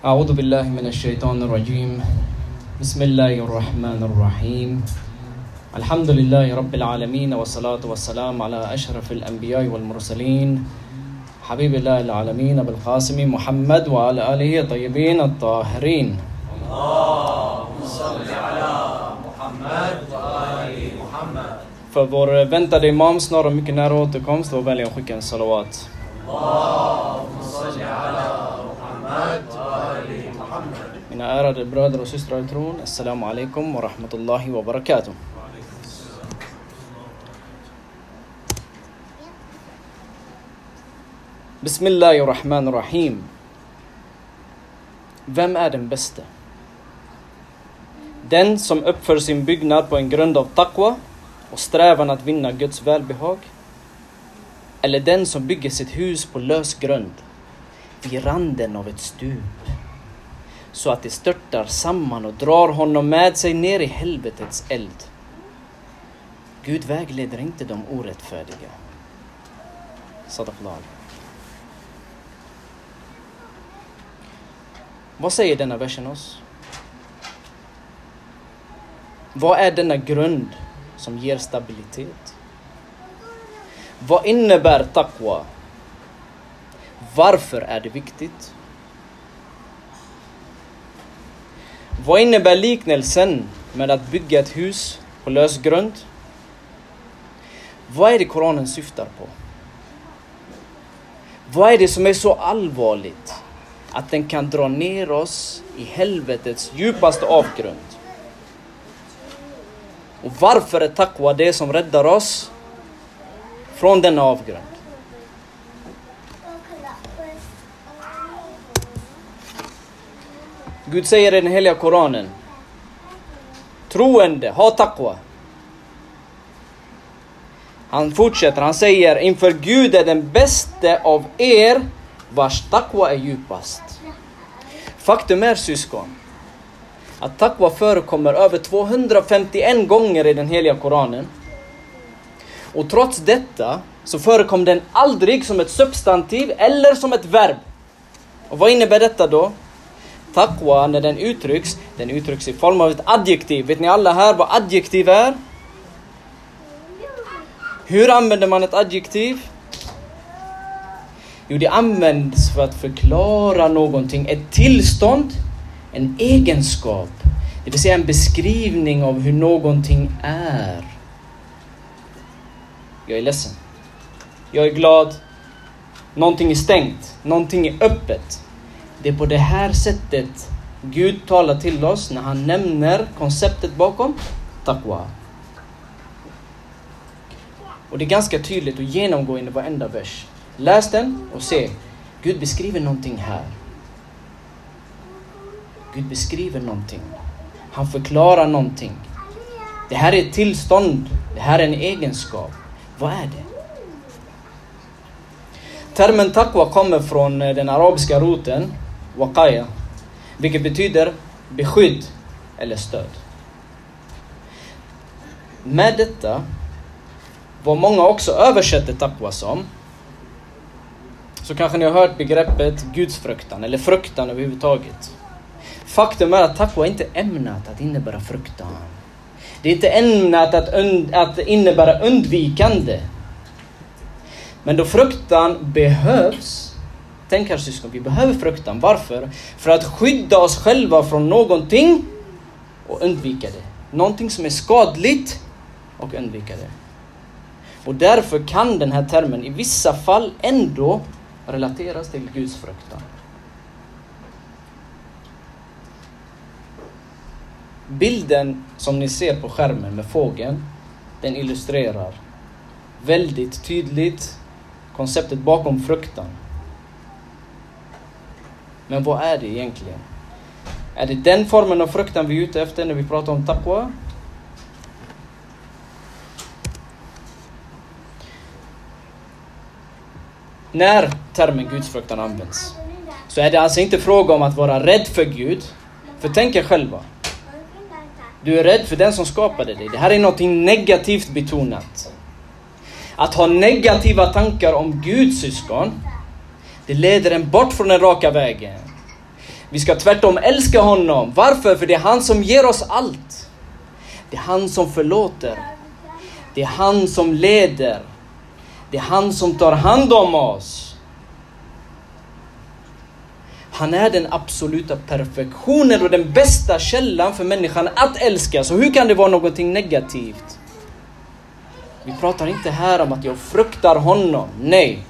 أعوذ بالله من الشيطان الرجيم. بسم الله الرحمن الرحيم. الحمد لله رب العالمين والصلاة والسلام على أشرف الأنبياء والمرسلين. حبيب الله العالمين أبو القاسم محمد وعلى آله الطيبين الطاهرين. För vår väntade imam snarare mycket nära återkomst vänlig att skicka en salawat. Mina ärade bröder och systrar i tron, Assalamu alaikum wa rahmatullahi wa barakatuh. Bismillahir Rahmanir Rahim. Vem är den bäste? Den som uppför sin byggnad på en grund av taqwa och strävan att vinna Guds välbehag? Eller den som bygger sitt hus på lös grund, vid randen av ett stup, så att det störtar samman och drar honom med sig ner i helvetets eld? Gud vägleder inte de orättfärdiga. Sadaqallah. Vad säger denna versen oss? Vad är denna grund som ger stabilitet? Vad innebär taqwa? Varför är det viktigt? Vad innebär liknelsen med att bygga ett hus på lös grund? Vad är det Koranen syftar på? Vad är det som är så allvarligt att den kan dra ner oss i helvetets djupaste avgrund? Och varför är taqwa det som räddar oss från denna avgrund? Gud säger i den heliga Koranen Troende, ha taqwa. Han fortsätter, han säger inför Gud är den bäste av er vars taqwa är djupast. Faktum är syskon att taqwa förekommer över 251 gånger i den heliga Koranen. Och trots detta så förekom den aldrig som ett substantiv eller som ett verb. Och vad innebär detta då? Taqwa, när den uttrycks, den uttrycks i form av ett adjektiv. Vet ni alla här vad adjektiv är? Hur använder man ett adjektiv? Jo, det används för att förklara någonting, ett tillstånd, en egenskap. Det vill säga en beskrivning av hur någonting är. Jag är ledsen. Jag är glad. Någonting är stängt. Någonting är öppet. Det är på det här sättet Gud talar till oss när han nämner konceptet bakom taqwa. Och det är ganska tydligt och genomgående i varenda vers. Läs den och se. Gud beskriver någonting här. Gud beskriver någonting. Han förklarar någonting. Det här är ett tillstånd. Det här är en egenskap. Vad är det? Termen taqwa kommer från eh, den arabiska roten waqaya, vilket betyder beskydd eller stöd. Med detta, vad många också översätter taqwa som, så kanske ni har hört begreppet gudsfruktan eller fruktan överhuvudtaget. Faktum är att taqwa inte är ämnat att innebära fruktan. Det är inte ämnat att, und att innebära undvikande. Men då fruktan behövs, tänk här syskon, vi behöver fruktan. Varför? För att skydda oss själva från någonting och undvika det. Någonting som är skadligt och undvika det. Och därför kan den här termen i vissa fall ändå relateras till Guds fruktan. Bilden som ni ser på skärmen med fågeln, den illustrerar väldigt tydligt konceptet bakom fruktan. Men vad är det egentligen? Är det den formen av fruktan vi är ute efter när vi pratar om taqwa? När termen gudsfruktan används så är det alltså inte fråga om att vara rädd för Gud. För tänk er själva. Du är rädd för den som skapade dig. Det här är någonting negativt betonat. Att ha negativa tankar om Guds syskon, det leder en bort från den raka vägen. Vi ska tvärtom älska honom. Varför? För det är han som ger oss allt. Det är han som förlåter. Det är han som leder. Det är han som tar hand om oss. Han är den absoluta perfektionen och den bästa källan för människan att älska. Så hur kan det vara någonting negativt? Vi pratar inte här om att jag fruktar honom. Nej.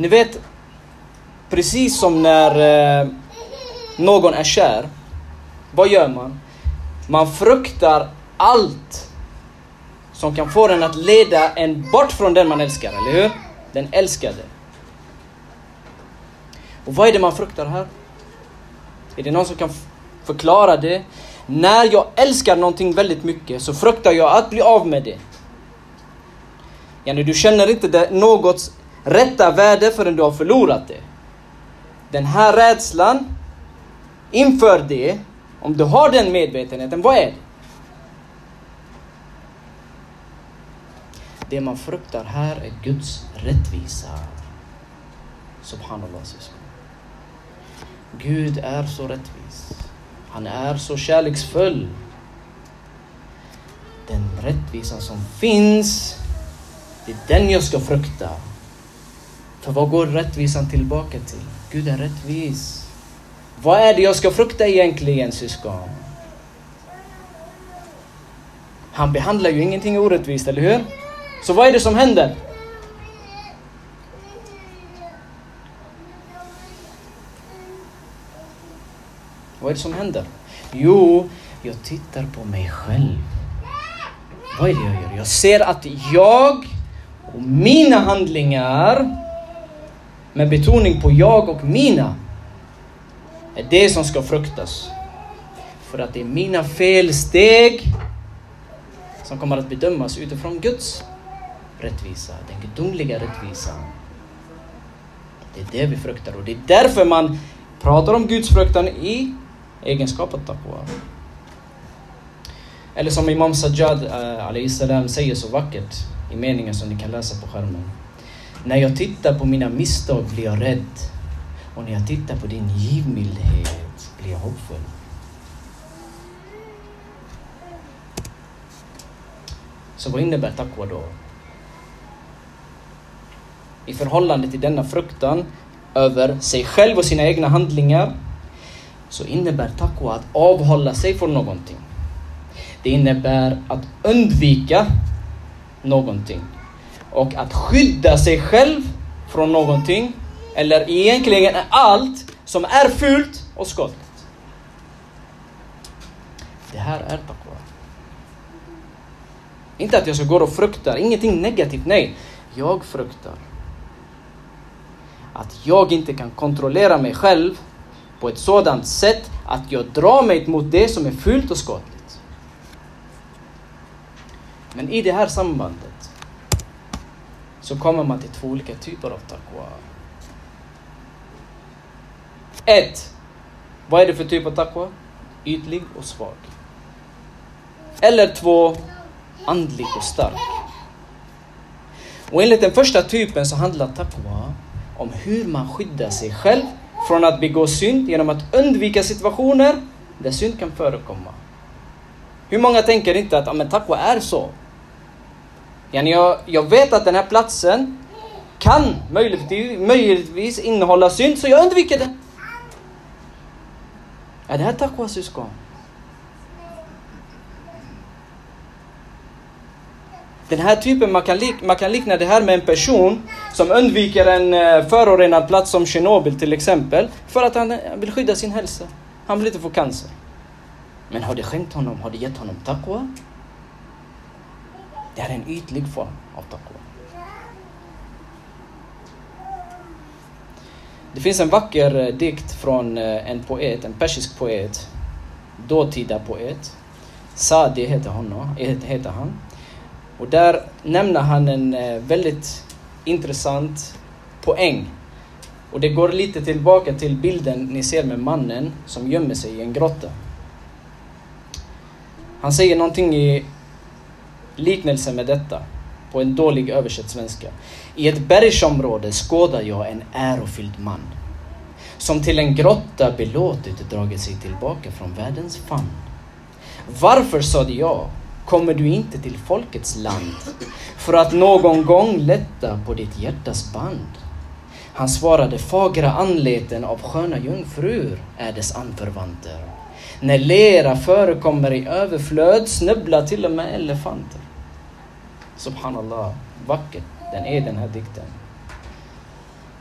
Ni vet, precis som när eh, någon är kär. Vad gör man? Man fruktar allt som kan få den att leda en bort från den man älskar, eller hur? Den älskade. Och vad är det man fruktar här? Är det någon som kan förklara det? När jag älskar någonting väldigt mycket så fruktar jag att bli av med det. Yani, du känner inte det, något rätta värde förrän du har förlorat det. Den här rädslan inför det, om du har den medvetenheten, vad är det? Det man fruktar här är Guds rättvisa. Subhanallah syskon. Gud är så rättvis. Han är så kärleksfull. Den rättvisan som finns, det är den jag ska frukta. För vad går rättvisan tillbaka till? Gud är rättvis. Vad är det jag ska frukta egentligen syskon? Han behandlar ju ingenting orättvist, eller hur? Så vad är det som händer? Vad är det som händer? Jo, jag tittar på mig själv. Vad är det jag gör? Jag ser att jag och mina handlingar, med betoning på jag och mina, är det som ska fruktas. För att det är mina felsteg som kommer att bedömas utifrån Guds rättvisa, den gudomliga rättvisan. Det är det vi fruktar och det är därför man pratar om Guds fruktan i egenskapen taqwa. Eller som Imam Sajjad äh, salam säger så vackert i meningen som ni kan läsa på skärmen. När jag tittar på mina misstag blir jag rädd och när jag tittar på din givmildhet blir jag hoppfull. Så vad innebär taqwa då? I förhållande till denna fruktan över sig själv och sina egna handlingar så innebär taqwa att avhålla sig från någonting. Det innebär att undvika någonting. Och att skydda sig själv från någonting, eller egentligen allt som är fult och skadligt. Det här är taqwa. Inte att jag ska gå och frukta, ingenting negativt, nej. Jag fruktar att jag inte kan kontrollera mig själv på ett sådant sätt att jag drar mig mot det som är fult och skadligt. Men i det här sambandet så kommer man till två olika typer av taqwa. Ett, vad är det för typ av taqwa? Ytlig och svag. Eller två, andlig och stark. Och enligt den första typen så handlar taqwa om hur man skyddar sig själv från att begå synd genom att undvika situationer där synd kan förekomma. Hur många tänker inte att men taqwa är så? Jag, jag vet att den här platsen kan möjligtvis, möjligtvis innehålla synd, så jag undviker den. Är det här taqwa syskon? Den här typen, man kan, lik, man kan likna det här med en person som undviker en eh, förorenad plats som Tjernobyl till exempel, för att han eh, vill skydda sin hälsa. Han vill inte få cancer. Men har det skänkt honom, har det gett honom taqwa? Det är en ytlig form av taqwa. Det finns en vacker eh, dikt från eh, en poet, en persisk poet, dåtida poet. Sadi heter, honom, eh, heter han. Och där nämner han en väldigt intressant poäng. Och det går lite tillbaka till bilden ni ser med mannen som gömmer sig i en grotta. Han säger någonting i liknelse med detta. på en dålig översatt svenska. I ett bergsområde skådar jag en ärofylld man som till en grotta belåtet dragit sig tillbaka från världens famn. Varför, sade jag, kommer du inte till folkets land för att någon gång lätta på ditt hjärtas band? Han svarade, fagra anleten av sköna jungfrur är dess anförvanter. När lera förekommer i överflöd snubblar till och med elefanter. Subhanallah, vackert den är den här dikten.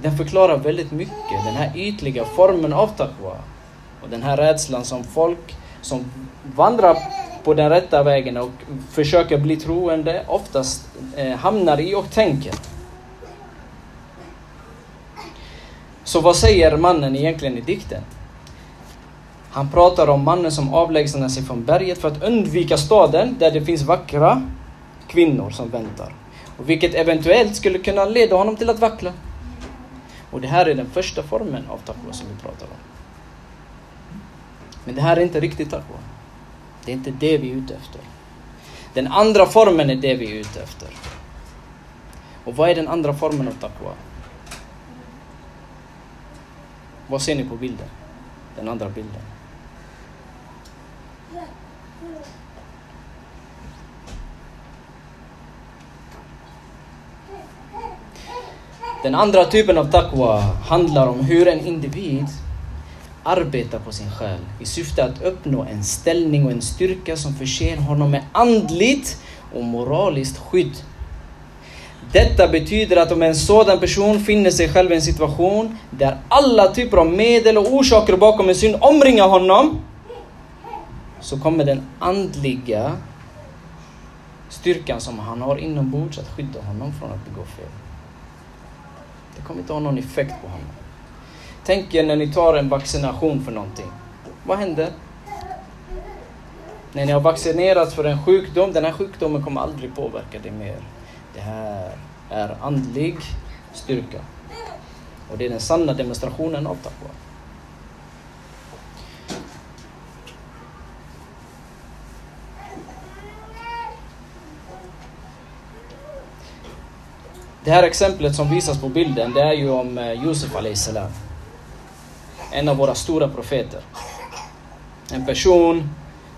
Den förklarar väldigt mycket, den här ytliga formen av taqwa. Och den här rädslan som folk som vandrar på den rätta vägen och försöker bli troende oftast eh, hamnar i och tänker. Så vad säger mannen egentligen i dikten? Han pratar om mannen som avlägsnar sig från berget för att undvika staden där det finns vackra kvinnor som väntar. Och vilket eventuellt skulle kunna leda honom till att vackla. Och det här är den första formen av taqwa som vi pratar om. Men det här är inte riktigt taqwa. Det är inte det vi är ute efter. Den andra formen är det vi är ute efter. Och vad är den andra formen av taqwa? Vad ser ni på bilden? Den andra bilden. Den andra typen av taqwa handlar om hur en individ arbetar på sin själ i syfte att uppnå en ställning och en styrka som förser honom med andligt och moraliskt skydd. Detta betyder att om en sådan person finner sig själv i en situation där alla typer av medel och orsaker bakom en synd omringar honom så kommer den andliga styrkan som han har inombords att skydda honom från att begå fel. Det kommer inte ha någon effekt på honom. Tänk er när ni tar en vaccination för någonting. Vad händer? När ni har vaccinerats för en sjukdom, den här sjukdomen kommer aldrig påverka dig mer. Det här är andlig styrka. Och det är den sanna demonstrationen av taqwa. Det här exemplet som visas på bilden, det är ju om eh, Josef salam. En av våra stora profeter. En person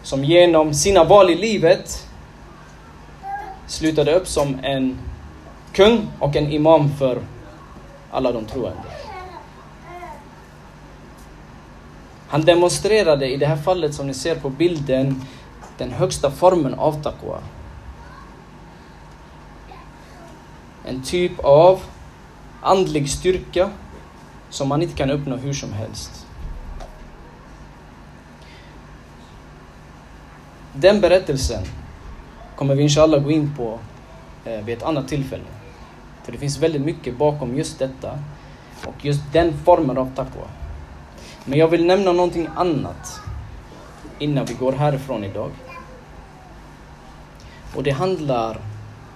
som genom sina val i livet slutade upp som en kung och en imam för alla de troende. Han demonstrerade i det här fallet som ni ser på bilden den högsta formen av taqwa. En typ av andlig styrka som man inte kan uppnå hur som helst. Den berättelsen kommer vi inshallah gå in på eh, vid ett annat tillfälle. För det finns väldigt mycket bakom just detta och just den formen av taqwa. Men jag vill nämna någonting annat innan vi går härifrån idag. Och det handlar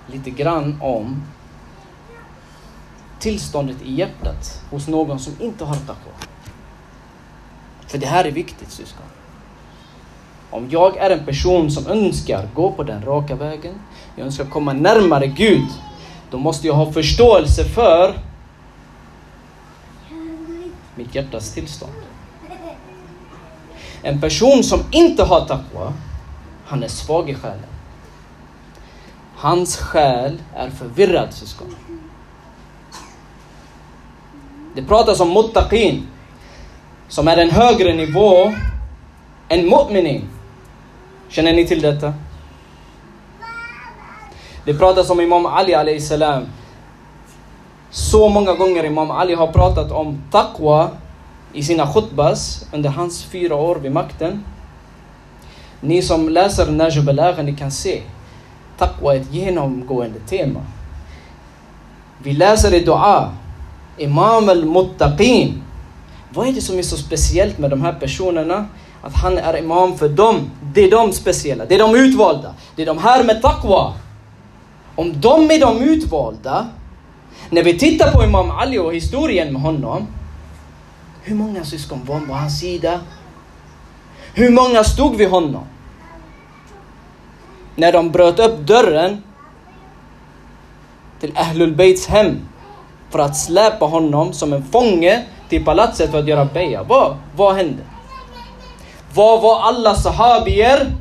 lite grann om tillståndet i hjärtat hos någon som inte har taqwa. För det här är viktigt syskon. Om jag är en person som önskar gå på den raka vägen, jag önskar komma närmare Gud, då måste jag ha förståelse för mitt hjärtas tillstånd. En person som inte har taqwa, han är svag i själen. Hans själ är förvirrad syskon. Det pratas om muttaqin, som är en högre nivå än mu'minin. Känner ni till detta? Det pratas om Imam Ali alayhi salam. Så många gånger Imam Ali har pratat om taqwa i sina khutbas under hans fyra år vid makten. Ni som läser Najib ni kan se taqwa är ett genomgående tema. Vi läser i dua Imam al-Muttaqin. Vad är det som är så speciellt med de här personerna? Att han är imam för dem. Det är de speciella, det är de utvalda. Det är de här med taqwa. Om de är de utvalda, när vi tittar på Imam Ali och historien med honom, hur många syskon var på hans sida? Hur många stod vid honom? När de bröt upp dörren till Ahlul Beits hem för att släpa honom som en fånge till palatset för att göra beja. Vad, vad hände? Vad var alla sahabier?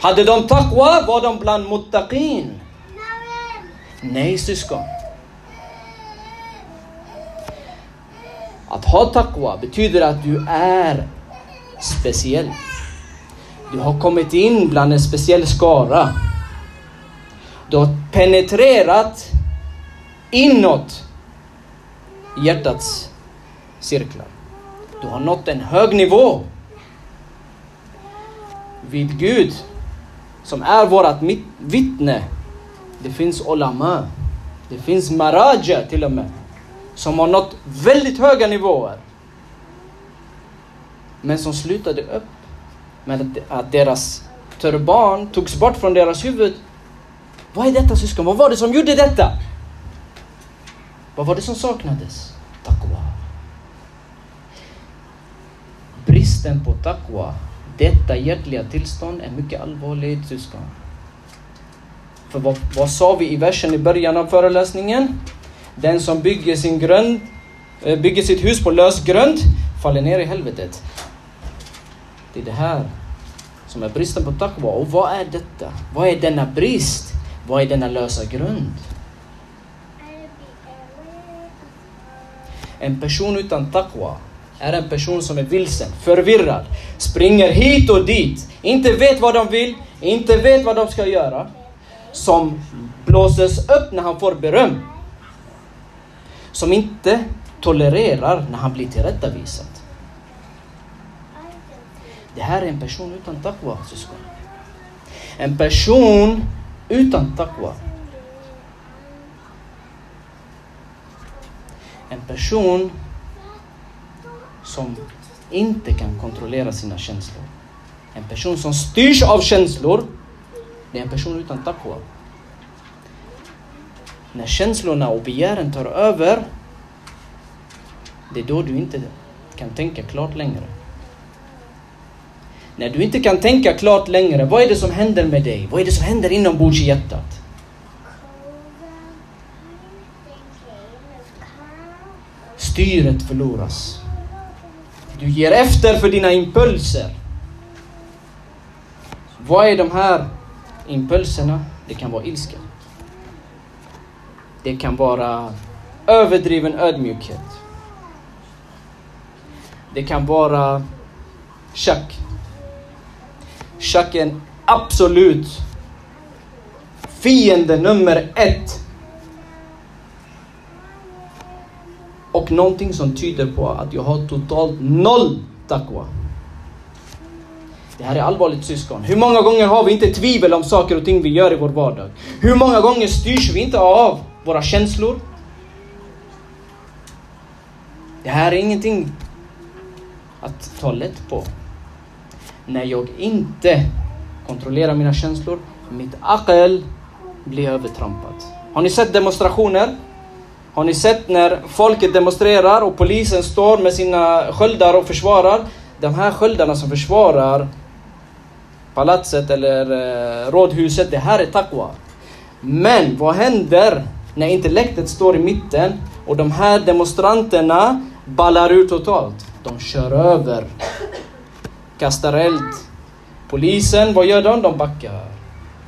Hade de taqwa? Var de bland muttaqin? Nej syskon. Att ha taqwa betyder att du är speciell. Du har kommit in bland en speciell skara. Du har penetrerat inåt hjärtats cirklar. Du har nått en hög nivå vid Gud som är vårt vittne. Det finns olama. Det finns maraja till och med. Som har nått väldigt höga nivåer. Men som slutade upp med att deras turban togs bort från deras huvud. Vad är detta syskon? Vad var det som gjorde detta? Vad var det som saknades? Taqwa. Bristen på taqwa, detta hjärtliga tillstånd är mycket allvarligt syskon. För vad, vad sa vi i versen i början av föreläsningen? Den som bygger sin grund, eh, bygger sitt hus på lös grund faller ner i helvetet. Det är det här som är bristen på taqwa. Och vad är detta? Vad är denna brist? Vad är denna lösa grund? En person utan taqwa är en person som är vilsen, förvirrad, springer hit och dit, inte vet vad de vill, inte vet vad de ska göra. Som blåses upp när han får beröm. Som inte tolererar när han blir tillrättavisad. Det här är en person utan taqwa, syskon. En person utan taqwa. En person som inte kan kontrollera sina känslor. En person som styrs av känslor, det är en person utan taqwa. När känslorna och begären tar över, det är då du inte kan tänka klart längre. När du inte kan tänka klart längre, vad är det som händer med dig? Vad är det som händer inombords i hjärtat? Styret förloras. Du ger efter för dina impulser. Vad är de här impulserna? Det kan vara ilska. Det kan vara överdriven ödmjukhet. Det kan vara tjack. Tjack är en absolut fiende nummer ett. Och någonting som tyder på att jag har totalt noll taqwa. Det här är allvarligt syskon. Hur många gånger har vi inte tvivel om saker och ting vi gör i vår vardag? Hur många gånger styrs vi inte av våra känslor? Det här är ingenting att ta lätt på. När jag inte kontrollerar mina känslor, mitt akel blir övertrampat. Har ni sett demonstrationer? Har ni sett när folket demonstrerar och polisen står med sina sköldar och försvarar? De här sköldarna som försvarar palatset eller eh, rådhuset, det här är taqwa. Men vad händer när intellektet står i mitten och de här demonstranterna ballar ur totalt? De kör över, kastar eld. Polisen, vad gör de? De backar.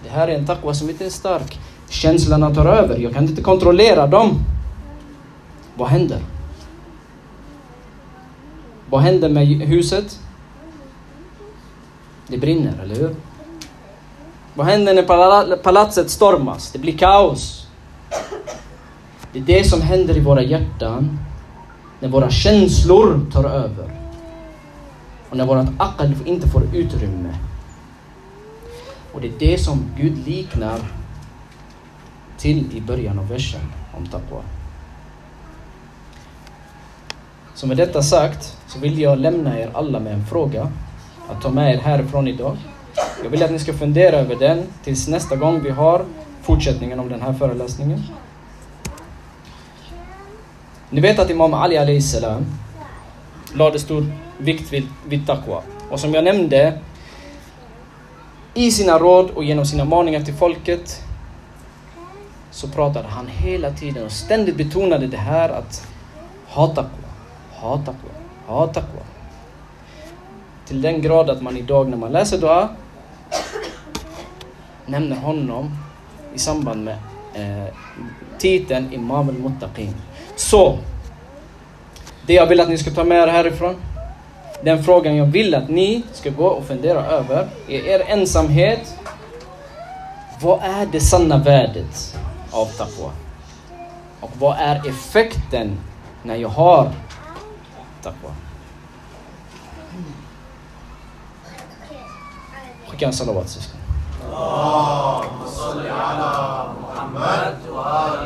Det här är en taqwa som inte är stark. Känslorna tar över, jag kan inte kontrollera dem. Vad händer? Vad händer med huset? Det brinner, eller hur? Vad händer när palatset stormas? Det blir kaos. Det är det som händer i våra hjärtan när våra känslor tar över. Och när vårt akal inte får utrymme. Och det är det som Gud liknar till i början av versen om taqwa. Så med detta sagt så vill jag lämna er alla med en fråga att ta med er härifrån idag. Jag vill att ni ska fundera över den tills nästa gång vi har fortsättningen om den här föreläsningen. Ni vet att Imam Ali Ali salam lade stor vikt vid, vid taqwa. Och som jag nämnde, i sina råd och genom sina maningar till folket så pratade han hela tiden och ständigt betonade det här att ha taqwa, ha taqwa, ha taqwa. Till den grad att man idag när man läser dua nämner honom i samband med eh, titeln Imam al-Muttaqin. Så, det jag vill att ni ska ta med er härifrån, den frågan jag vill att ni ska gå och fundera över i er ensamhet. Vad är det sanna värdet av taqwa? Och vad är effekten när jag har التقوى حكي عن صلوات اللهم صل على محمد وآل